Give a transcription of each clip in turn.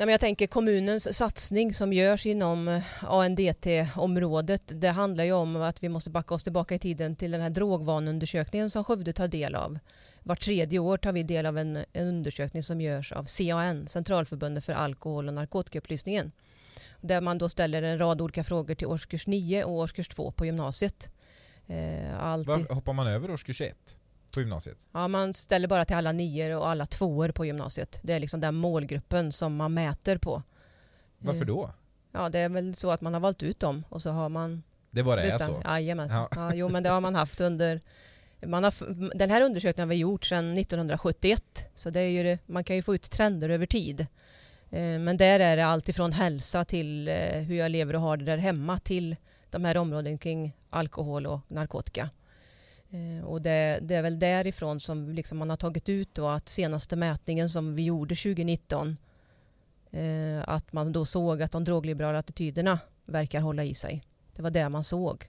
Nej, men jag tänker kommunens satsning som görs inom eh, ANDT-området. Det handlar ju om att vi måste backa oss tillbaka i tiden till den här drogvanundersökningen som Skövde tar del av. Var tredje år tar vi del av en, en undersökning som görs av CAN, Centralförbundet för alkohol och narkotikaupplysningen. Där man då ställer en rad olika frågor till årskurs 9 och årskurs 2 på gymnasiet. Eh, alltid... Var hoppar man över årskurs 1? På gymnasiet? Ja, man ställer bara till alla nior och alla tvåor på gymnasiet. Det är liksom den målgruppen som man mäter på. Varför då? Eh, ja, det är väl så att man har valt ut dem och så har man... Det bara är så? Jajamensan. Ja. Ja, jo, men det har man haft under... Man har, den här undersökningen har vi gjort sedan 1971, så det är ju, man kan ju få ut trender över tid. Eh, men där är det allt ifrån hälsa till eh, hur jag lever och har det där hemma till de här områdena kring alkohol och narkotika. Eh, och det, det, är väl därifrån som liksom man har tagit ut då att senaste mätningen som vi gjorde 2019 eh, att man då såg att de drogliberala attityderna verkar hålla i sig. Det var det man såg.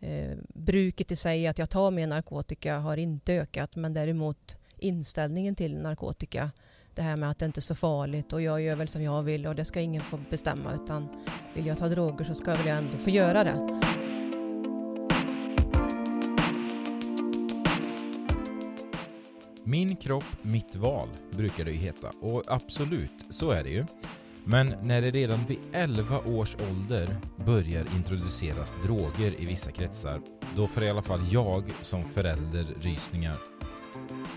Eh, bruket i sig, att jag tar mer narkotika, har inte ökat men däremot inställningen till narkotika det här med att det inte är så farligt och jag gör väl som jag vill och det ska ingen få bestämma utan vill jag ta droger så ska jag väl ändå få göra det. Min kropp, mitt val brukar det ju heta och absolut, så är det ju. Men när det redan vid 11 års ålder börjar introduceras droger i vissa kretsar, då får i alla fall jag som förälder rysningar.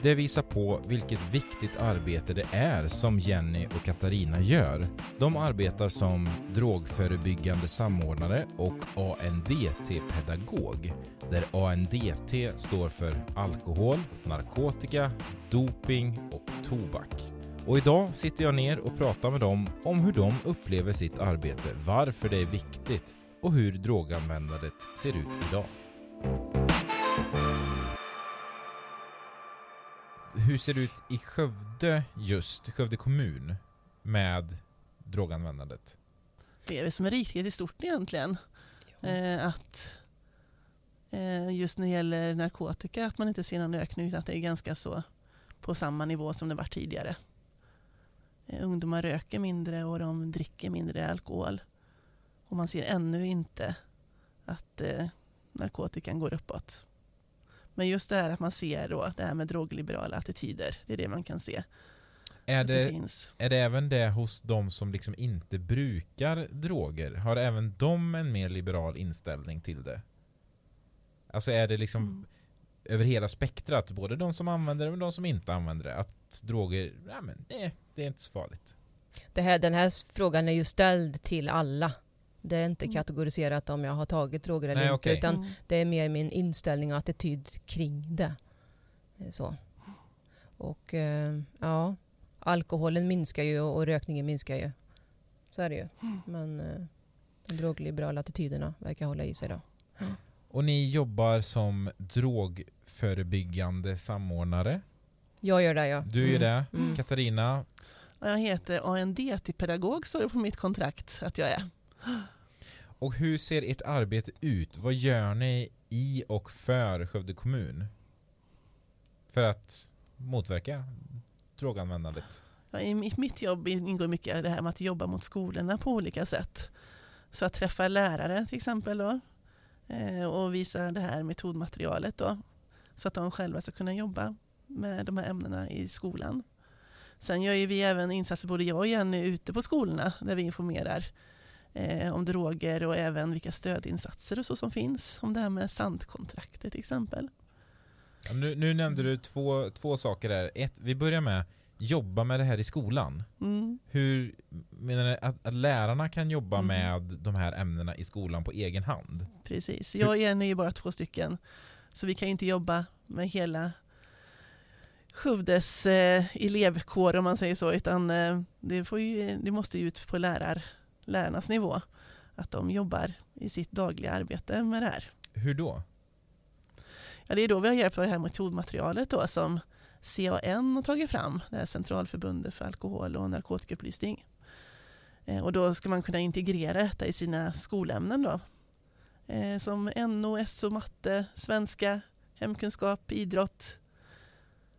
Det visar på vilket viktigt arbete det är som Jenny och Katarina gör. De arbetar som drogförebyggande samordnare och ANDT-pedagog, där ANDT står för alkohol, narkotika, doping och tobak. Och idag sitter jag ner och pratar med dem om hur de upplever sitt arbete, varför det är viktigt och hur droganvändandet ser ut idag. Hur ser det ut i Skövde just, Skövde kommun, med droganvändandet? Det är väl som en riket i stort egentligen. Eh, att eh, just när det gäller narkotika, att man inte ser någon ökning utan att det är ganska så på samma nivå som det var tidigare. Eh, ungdomar röker mindre och de dricker mindre alkohol. Och man ser ännu inte att eh, narkotikan går uppåt. Men just det här att man ser då det här med drogliberala attityder, det är det man kan se. Är det, det är det även det hos de som liksom inte brukar droger? Har även de en mer liberal inställning till det? Alltså är det liksom mm. över hela spektrat, både de som använder det och de som inte använder det, att droger, ja men nej, det är inte så farligt. Det här, den här frågan är ju ställd till alla. Det är inte mm. kategoriserat om jag har tagit droger eller Nej, inte. Okay. Utan mm. det är mer min inställning och attityd kring det. Eh, så. Och eh, ja, alkoholen minskar ju och rökningen minskar ju. Så är det ju. Mm. Men eh, de drogliberala attityderna verkar hålla i sig då. Och ni jobbar som drogförebyggande samordnare? Jag gör det ja. Du gör det. Mm. Katarina? Jag heter AND-pedagog står det på mitt kontrakt att jag är. Och hur ser ert arbete ut? Vad gör ni i och för Skövde kommun? För att motverka droganvändandet? Ja, I mitt jobb ingår mycket det här med att jobba mot skolorna på olika sätt. Så att träffa lärare till exempel då, eh, och visa det här metodmaterialet då, så att de själva ska kunna jobba med de här ämnena i skolan. Sen gör vi även insatser, både jag och Jenny, ute på skolorna där vi informerar eh, om droger och även vilka stödinsatser och så som finns. Om det här med sandkontraktet till exempel. Ja, nu, nu, nämnde du två, två saker där. Ett, vi börjar med jobba med det här i skolan. Mm. Hur menar du att, att lärarna kan jobba mm. med de här ämnena i skolan på egen hand? Precis. Jag och Jenny är ju bara två stycken. Så vi kan ju inte jobba med hela Skövdes eh, elevkår om man säger så, utan eh, det, får ju, det måste ju ut på lärar, lärarnas nivå. Att de jobbar i sitt dagliga arbete med det här. Hur då? Ja, det är då vi har hjälpt av det här metodmaterialet då, som CAN har tagit fram, det här Centralförbundet för alkohol och narkotikaupplysning. Eh, och då ska man kunna integrera detta i sina skolämnen då. Eh, som NO, SO, matte, svenska, hemkunskap, idrott.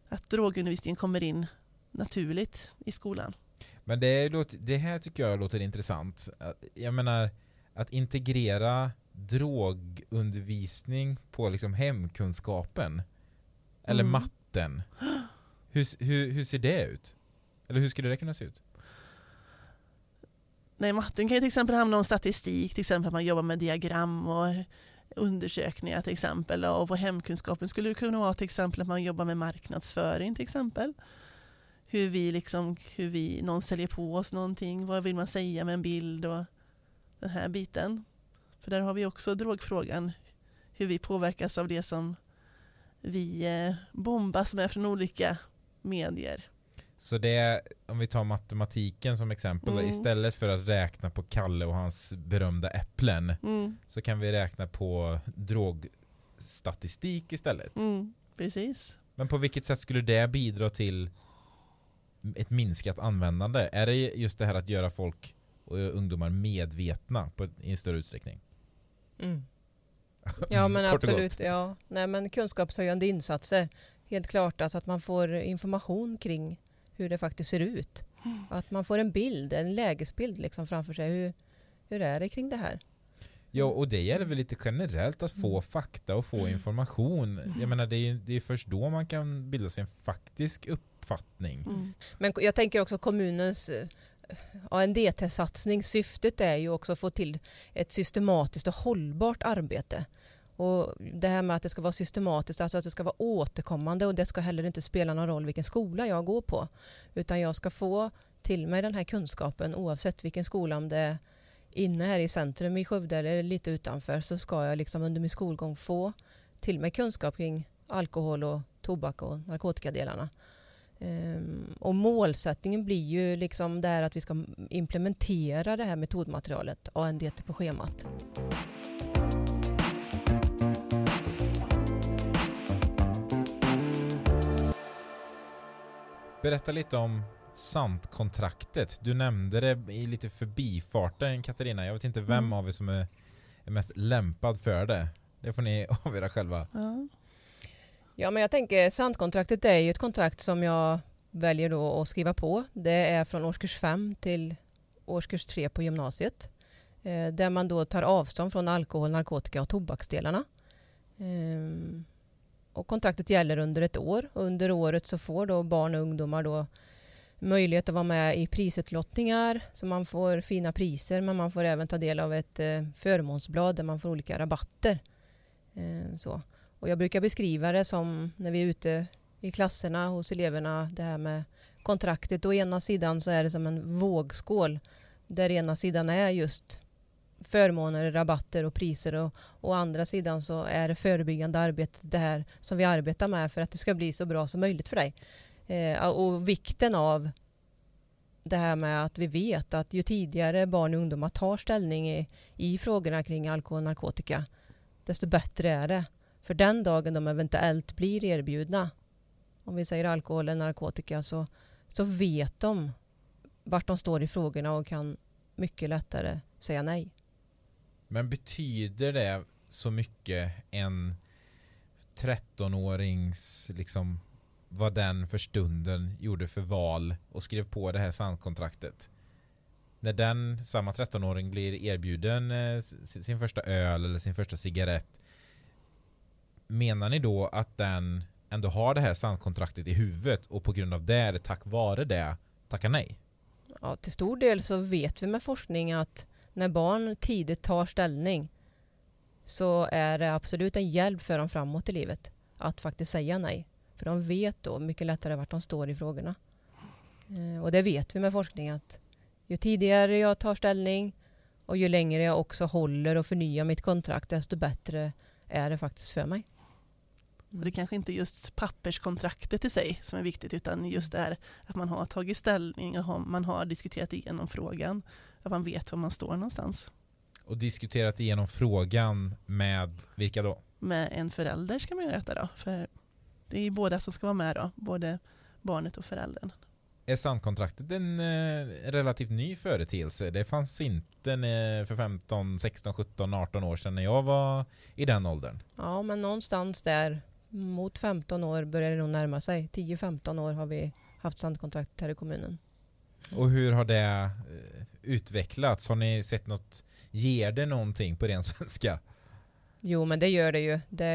Att drogundervisningen kommer in naturligt i skolan. Men det, låter, det här tycker jag låter intressant. Jag menar, att integrera drogundervisning på liksom hemkunskapen. Eller Mm. matten. Hur, hur, hur ser det ut? Eller hur skulle det kunna se ut? Nej, matten kan ju till exempel handla om statistik, till exempel att man jobbar med diagram och undersökningar till exempel. Och på hemkunskapen skulle det kunna vara till exempel att man jobbar med marknadsföring till exempel. Hur vi liksom, hur vi, någon säljer på oss någonting, vad vill man säga med en bild och den här biten. För där har vi också drogfrågan, hur vi påverkas av det som vi eh, bombas med från olika medier. Så det om vi tar matematiken som exempel, Mm. istället för att räkna på Kalle och hans berömda äpplen Mm, så kan vi räkna på drogstatistik istället. mm, precis. Men på vilket sätt skulle det bidra till ett minskat användande? Är det just det här att göra folk och ungdomar medvetna på, i en större utsträckning? Mm. Ja men absolut. Ja. Nej, men kunskapshöjande insatser. Helt klart alltså att man får information kring hur det faktiskt ser ut. Att man får en bild, en lägesbild liksom framför sig. Hur, hur är det kring det här? Ja, och det gäller väl lite generellt att få Mm. fakta och få Mm. information. Jag menar, det är ju det är först då man kan bilda sig en faktisk uppfattning. Mm. Men jag tänker också kommunens eh, ANDT-satsning, syftet är ju också att få till ett systematiskt och hållbart arbete. Och det här med att det ska vara systematiskt, alltså att det ska vara återkommande och det ska heller inte spela någon roll vilken skola jag går på. Utan jag ska få till mig den här kunskapen oavsett vilken skola, om det är inne här i centrum i Skövde eller lite utanför så ska jag liksom under min skolgång få till mig kunskap kring alkohol och tobak och narkotikadelarna. Ehm, och målsättningen blir ju liksom det här att vi ska implementera det här metodmaterialet ANDT på schemat. Berätta lite om SANT-kontraktet. Du nämnde det i lite förbifarten Katarina. Jag vet inte vem Mm. av er som är, är mest lämpad för det. Det får ni avgöra själva. Ja. Ja men jag tänker SANT-kontraktet är ju ett kontrakt som jag väljer då att skriva på. Det är från årskurs 5 till årskurs 3 på gymnasiet. Eh, där man då tar avstånd från alkohol, narkotika och tobaksdelarna. Eh, och kontraktet gäller under ett år. Under året så får då barn och ungdomar då möjlighet att vara med i prisutlottningar så man får fina priser men man får även ta del av ett eh, förmånsblad där man får olika rabatter. Eh, så. Och jag brukar beskriva det som när vi är ute i klasserna hos eleverna det här med kontraktet. Å ena sidan så är det som en vågskål där ena sidan är just förmåner, rabatter och priser och å andra sidan så är det förebyggande arbetet det här som vi arbetar med för att det ska bli så bra som möjligt för dig. Eh, och vikten av det här med att vi vet att ju tidigare barn och ungdomar tar ställning i, i frågorna kring alkohol och narkotika desto bättre är det. För den dagen de eventuellt blir erbjudna, om vi säger alkohol eller narkotika, så, så vet de vart de står i frågorna och kan mycket lättare säga nej. Men betyder det så mycket en 13-årings liksom vad den för stunden gjorde för val och skrev på det här sandkontraktet? När den, samma 13-åring blir erbjuden eh, sin första öl eller sin första cigarett Menar ni då att den ändå har det här SANT-kontraktet i huvudet och på grund av det, eller tack vare det, tackar nej? Ja, till stor del så vet vi med forskning att när barn tidigt tar ställning så är det absolut en hjälp för dem framåt i livet att faktiskt säga nej. För de vet då mycket lättare vart de står i frågorna. Eh, och det vet vi med forskning att ju tidigare jag tar ställning och ju längre jag också håller och förnyar mitt kontrakt desto bättre är det faktiskt för mig. Och det är kanske inte just papperskontraktet i sig som är viktigt utan just det här att man har tagit ställning och man har diskuterat igenom frågan. Att man vet var man står någonstans. Och diskuterat igenom frågan med vilka då? Med en förälder ska man göra detta då. För det är ju båda som ska vara med då. Både barnet och föräldern. Är SANT-kontraktet en eh, relativt ny företeelse? Det fanns inte för 15, 16, 17, 18 år sedan när jag var i den åldern. Ja, men någonstans där mot 15 år börjar det nog närma sig. 10-15 år har vi haft sandkontrakt här i kommunen. Och hur har det eh, utvecklats? Har ni sett något, ger det någonting på ren svenska? Jo, men det gör det ju. Det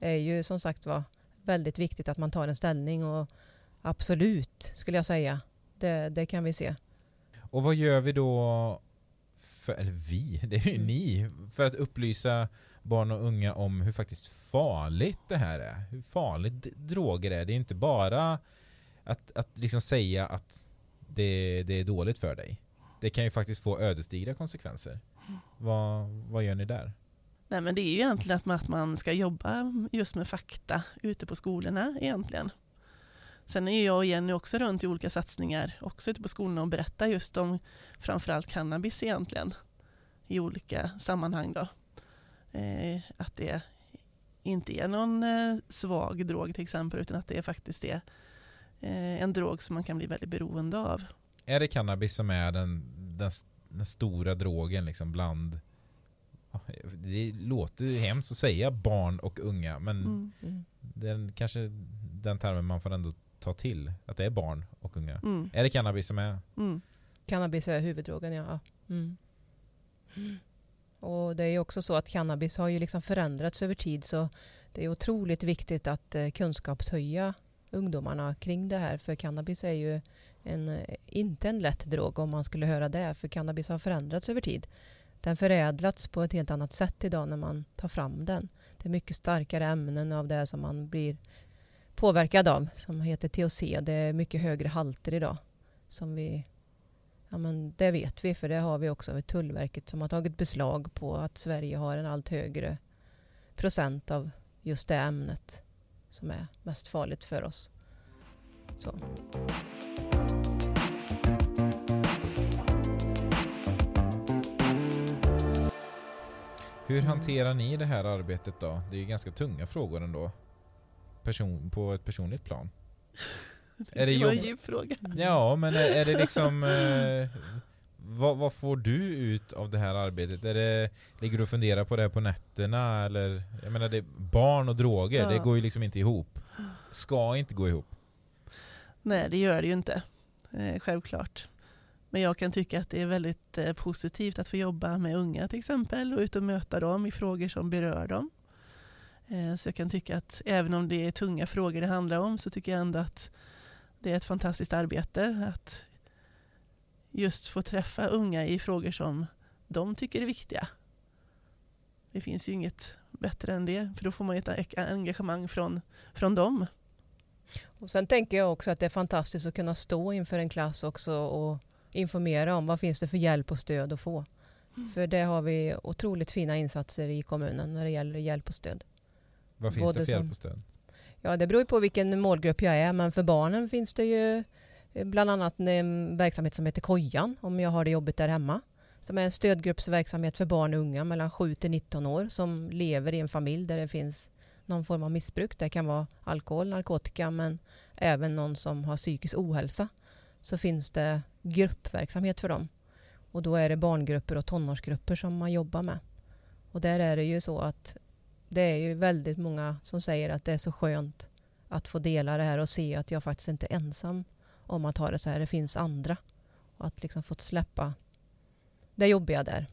är ju som sagt var väldigt viktigt att man tar en ställning och absolut skulle jag säga. Det, det kan vi se. Och vad gör vi då, för, eller vi, det är ju Mm. ni, för att upplysa barn och unga om hur faktiskt farligt det här är? Hur farligt droger är? Det är inte bara att, att liksom säga att det, det är dåligt för dig. Det kan ju faktiskt få ödesdigra konsekvenser. Vad, vad gör ni där? Nej, men det är ju egentligen att man, att man ska jobba just med fakta ute på skolorna egentligen. Sen är ju jag och Jenny också runt i olika satsningar, också ute på skolorna och berättar just om framförallt cannabis egentligen i olika sammanhang. Då. Eh, att det inte är någon eh, svag drog till exempel utan att det faktiskt är eh, en drog som man kan bli väldigt beroende av. Är det cannabis som är den, den, den stora drogen liksom bland det låter ju hemskt att säga barn och unga men Mm. Mm. den, kanske den termen man får ändå ta till. Att det är barn och unga. Mm. Är det cannabis som är? Mm. Cannabis är huvuddrogen, ja. Mm. Och det är ju också så att cannabis har ju liksom förändrats över tid så det är otroligt viktigt att eh, kunskapshöja ungdomarna kring det här för cannabis är ju en, eh, inte en lätt drog om man skulle höra det för cannabis har förändrats över tid. Den förädlats på ett helt annat sätt idag när man tar fram den. Det är mycket starkare ämnen av det som man blir påverkad av som heter THC. Det är mycket högre halter idag som vi Ja, men det vet vi, för det har vi också vid Tullverket som har tagit beslag på att Sverige har en allt högre procent av just det ämnet som är mest farligt för oss. Så. Hur hanterar ni det här arbetet då? Det är ju ganska tunga frågor ändå. Person, på ett personligt plan. Är det Det var en djup fråga. Ja, men är, är det liksom... Eh, vad, vad får du ut av det här arbetet? Är det, ligger du och funderar på det här på nätterna? Eller, jag menar, det, barn och droger, Ja. det går ju liksom inte ihop. Ska inte gå ihop. Nej, det gör det ju inte. Eh, självklart. Men jag kan tycka att det är väldigt eh, positivt att få jobba med unga till exempel och ut och möta dem i frågor som berör dem. Eh, så jag kan tycka att även om det är tunga frågor det handlar om så tycker jag ändå att det är ett fantastiskt arbete att just få träffa unga i frågor som de tycker är viktiga. Det finns ju inget bättre än det, för då får man ju ett engagemang från, från dem. Och sen tänker jag också att det är fantastiskt att kunna stå inför en klass också och informera om vad finns det för hjälp och stöd att få. För det har vi otroligt fina insatser i kommunen när det gäller hjälp och stöd. Vad finns Både det för hjälp och stöd? Ja, det beror ju på vilken målgrupp jag är, men för barnen finns det ju eh, bland annat en eh, verksamhet som heter Kojan, om jag har det jobbigt där hemma. Som är en stödgruppsverksamhet för barn och unga mellan 7 till 19 år som lever i en familj där det finns någon form av missbruk. Det kan vara alkohol, narkotika, men även någon som har psykisk ohälsa. Så finns det gruppverksamhet för dem. Och då är det barngrupper och tonårsgrupper som man jobbar med. Och där är det ju så att det är ju väldigt många som säger att det är så skönt att få dela det här och se att jag faktiskt inte är ensam om att ha det så här. Det finns andra. Och att liksom fått släppa det jobbiga där.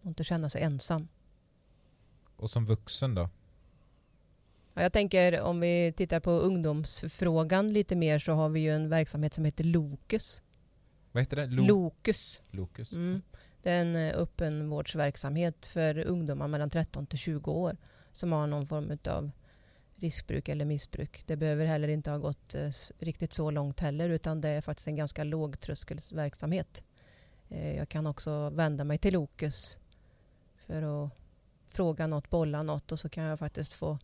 Och inte känna sig ensam. Och som vuxen då? Ja, jag tänker om vi tittar på ungdomsfrågan lite mer så har vi ju en verksamhet som heter Lokus. Vad heter det? Lo- Lokus. Lokus? Mm. Det är en eh, öppenvårdsverksamhet för ungdomar mellan 13 till 20 år som har någon form av riskbruk eller missbruk. Det behöver heller inte ha gått eh, riktigt så långt heller utan det är faktiskt en ganska låg tröskelsverksamhet. Eh, jag kan också vända mig till Lokus för att fråga något, bolla något och så kan jag faktiskt få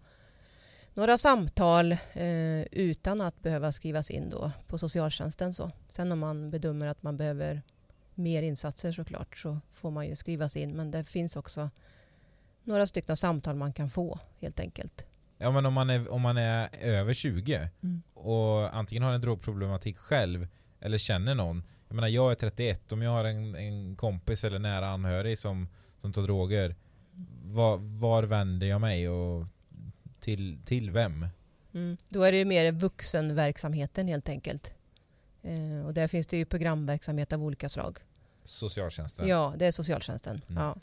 några samtal eh, utan att behöva skrivas in då på socialtjänsten. Så. Sen om man bedömer att man behöver mer insatser såklart så får man ju skrivas in men det finns också några stycken samtal man kan få helt enkelt. Ja men om man är, om man är över 20 Mm. och antingen har en drogproblematik själv eller känner någon. Jag menar jag är 31, om jag har en, en kompis eller nära anhörig som, som tar droger. Var, var vänder jag mig och till, till vem? Mm. Då är det mer vuxenverksamheten helt enkelt. Eh, och där finns det ju programverksamhet av olika slag. Socialtjänsten? Ja, det är socialtjänsten. Mm. Ja.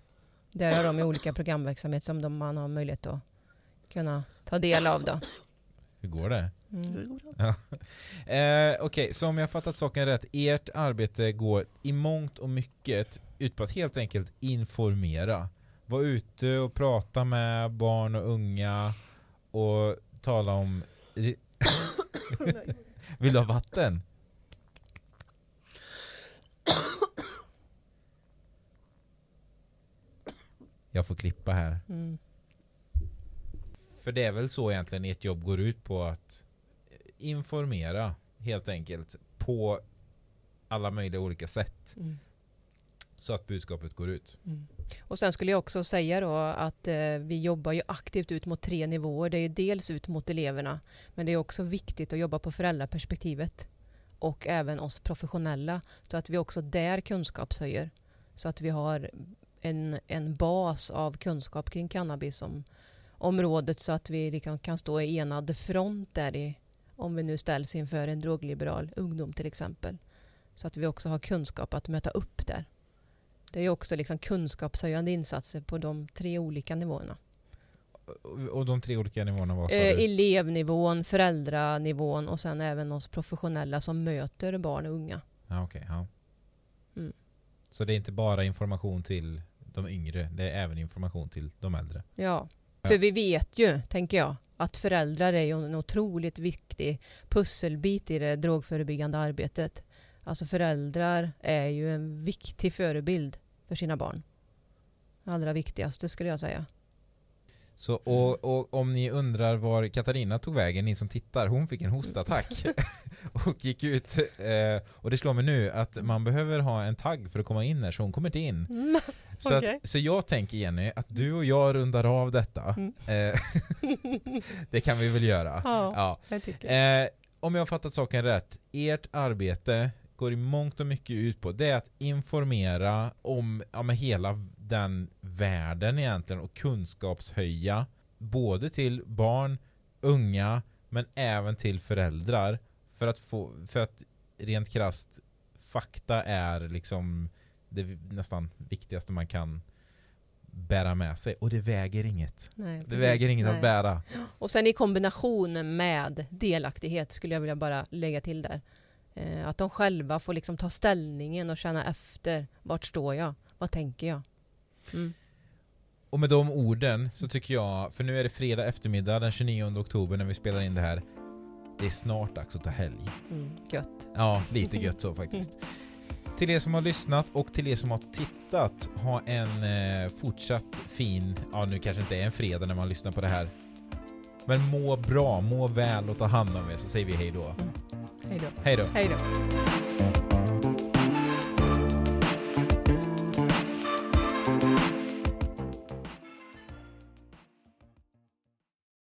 Där har de ju olika programverksamhet som de, man har möjlighet att kunna ta del av. Då. Hur går det? Mm. Bra. Eh, Okej, så om jag har fattat saken rätt, ert arbete går i mångt och mycket ut på att helt enkelt informera. Vara ute och prata med barn och unga och tala om... Vill du ha vatten? Jag får klippa här. Mm. För det är väl så egentligen ert jobb går ut på att informera helt enkelt på alla möjliga olika sätt Mm. så att budskapet går ut. Mm. Och sen skulle jag också säga då att eh, vi jobbar ju aktivt ut mot tre nivåer. Det är ju dels ut mot eleverna men det är också viktigt att jobba på föräldraperspektivet och även oss professionella så att vi också där kunskapshöjer. Så att vi har en, en bas av kunskap kring cannabis området så att vi liksom kan stå i enad front där i, om vi nu ställs inför en drogliberal ungdom till exempel. Så att vi också har kunskap att möta upp där. Det är också liksom kunskapshöjande insatser på de tre olika nivåerna. Och- de tre olika nivåerna var Eh, elevnivån, föräldranivån och sen även oss professionella som möter barn och unga. Ja, okej, ja. Mm. Så det är inte bara information till de yngre, det är även information till de äldre. Ja, för vi vet ju, tänker jag, att föräldrar är ju en otroligt viktig pusselbit i det drogförebyggande arbetet. Alltså föräldrar är ju en viktig förebild för sina barn. Allra viktigaste skulle jag säga. Så, och, och om ni undrar var Katarina tog vägen, ni som tittar, hon fick en hostattack och gick ut. Eh, och det slår mig nu att man behöver ha en tagg för att komma in här, så hon kommer inte in. Så, Okej. att, så jag tänker Jenny, att du och jag rundar av detta. Mm. Eh, det kan vi väl göra. Ja, Ja. jag tycker Eh, om jag har fattat saken rätt, ert arbete går i mångt och mycket ut på det är att informera om ja, med hela den världen egentligen och kunskapshöja både till barn, unga men även till föräldrar för att få, för att rent krasst fakta är liksom det nästan viktigaste man kan bära med sig och det väger inget. Nej, Det väger inget Nej. att bära. Och sen i kombination med delaktighet skulle jag vilja bara lägga till där. Eh, att de själva får liksom ta ställningen och känna efter. Vart står jag? Vad tänker jag? Mm. Och med de orden så tycker jag, för nu är det fredag eftermiddag den 29 oktober när vi spelar in det här. Det är snart dags att ta helg. Mm, gött. Ja, lite gött så faktiskt. Till er som har lyssnat och till er som har tittat, ha en eh, fortsatt fin, ja nu kanske inte är en fredag när man lyssnar på det här. Men må bra, må väl och ta hand om er så säger vi hej då. Hej då. Hej då. Hej då.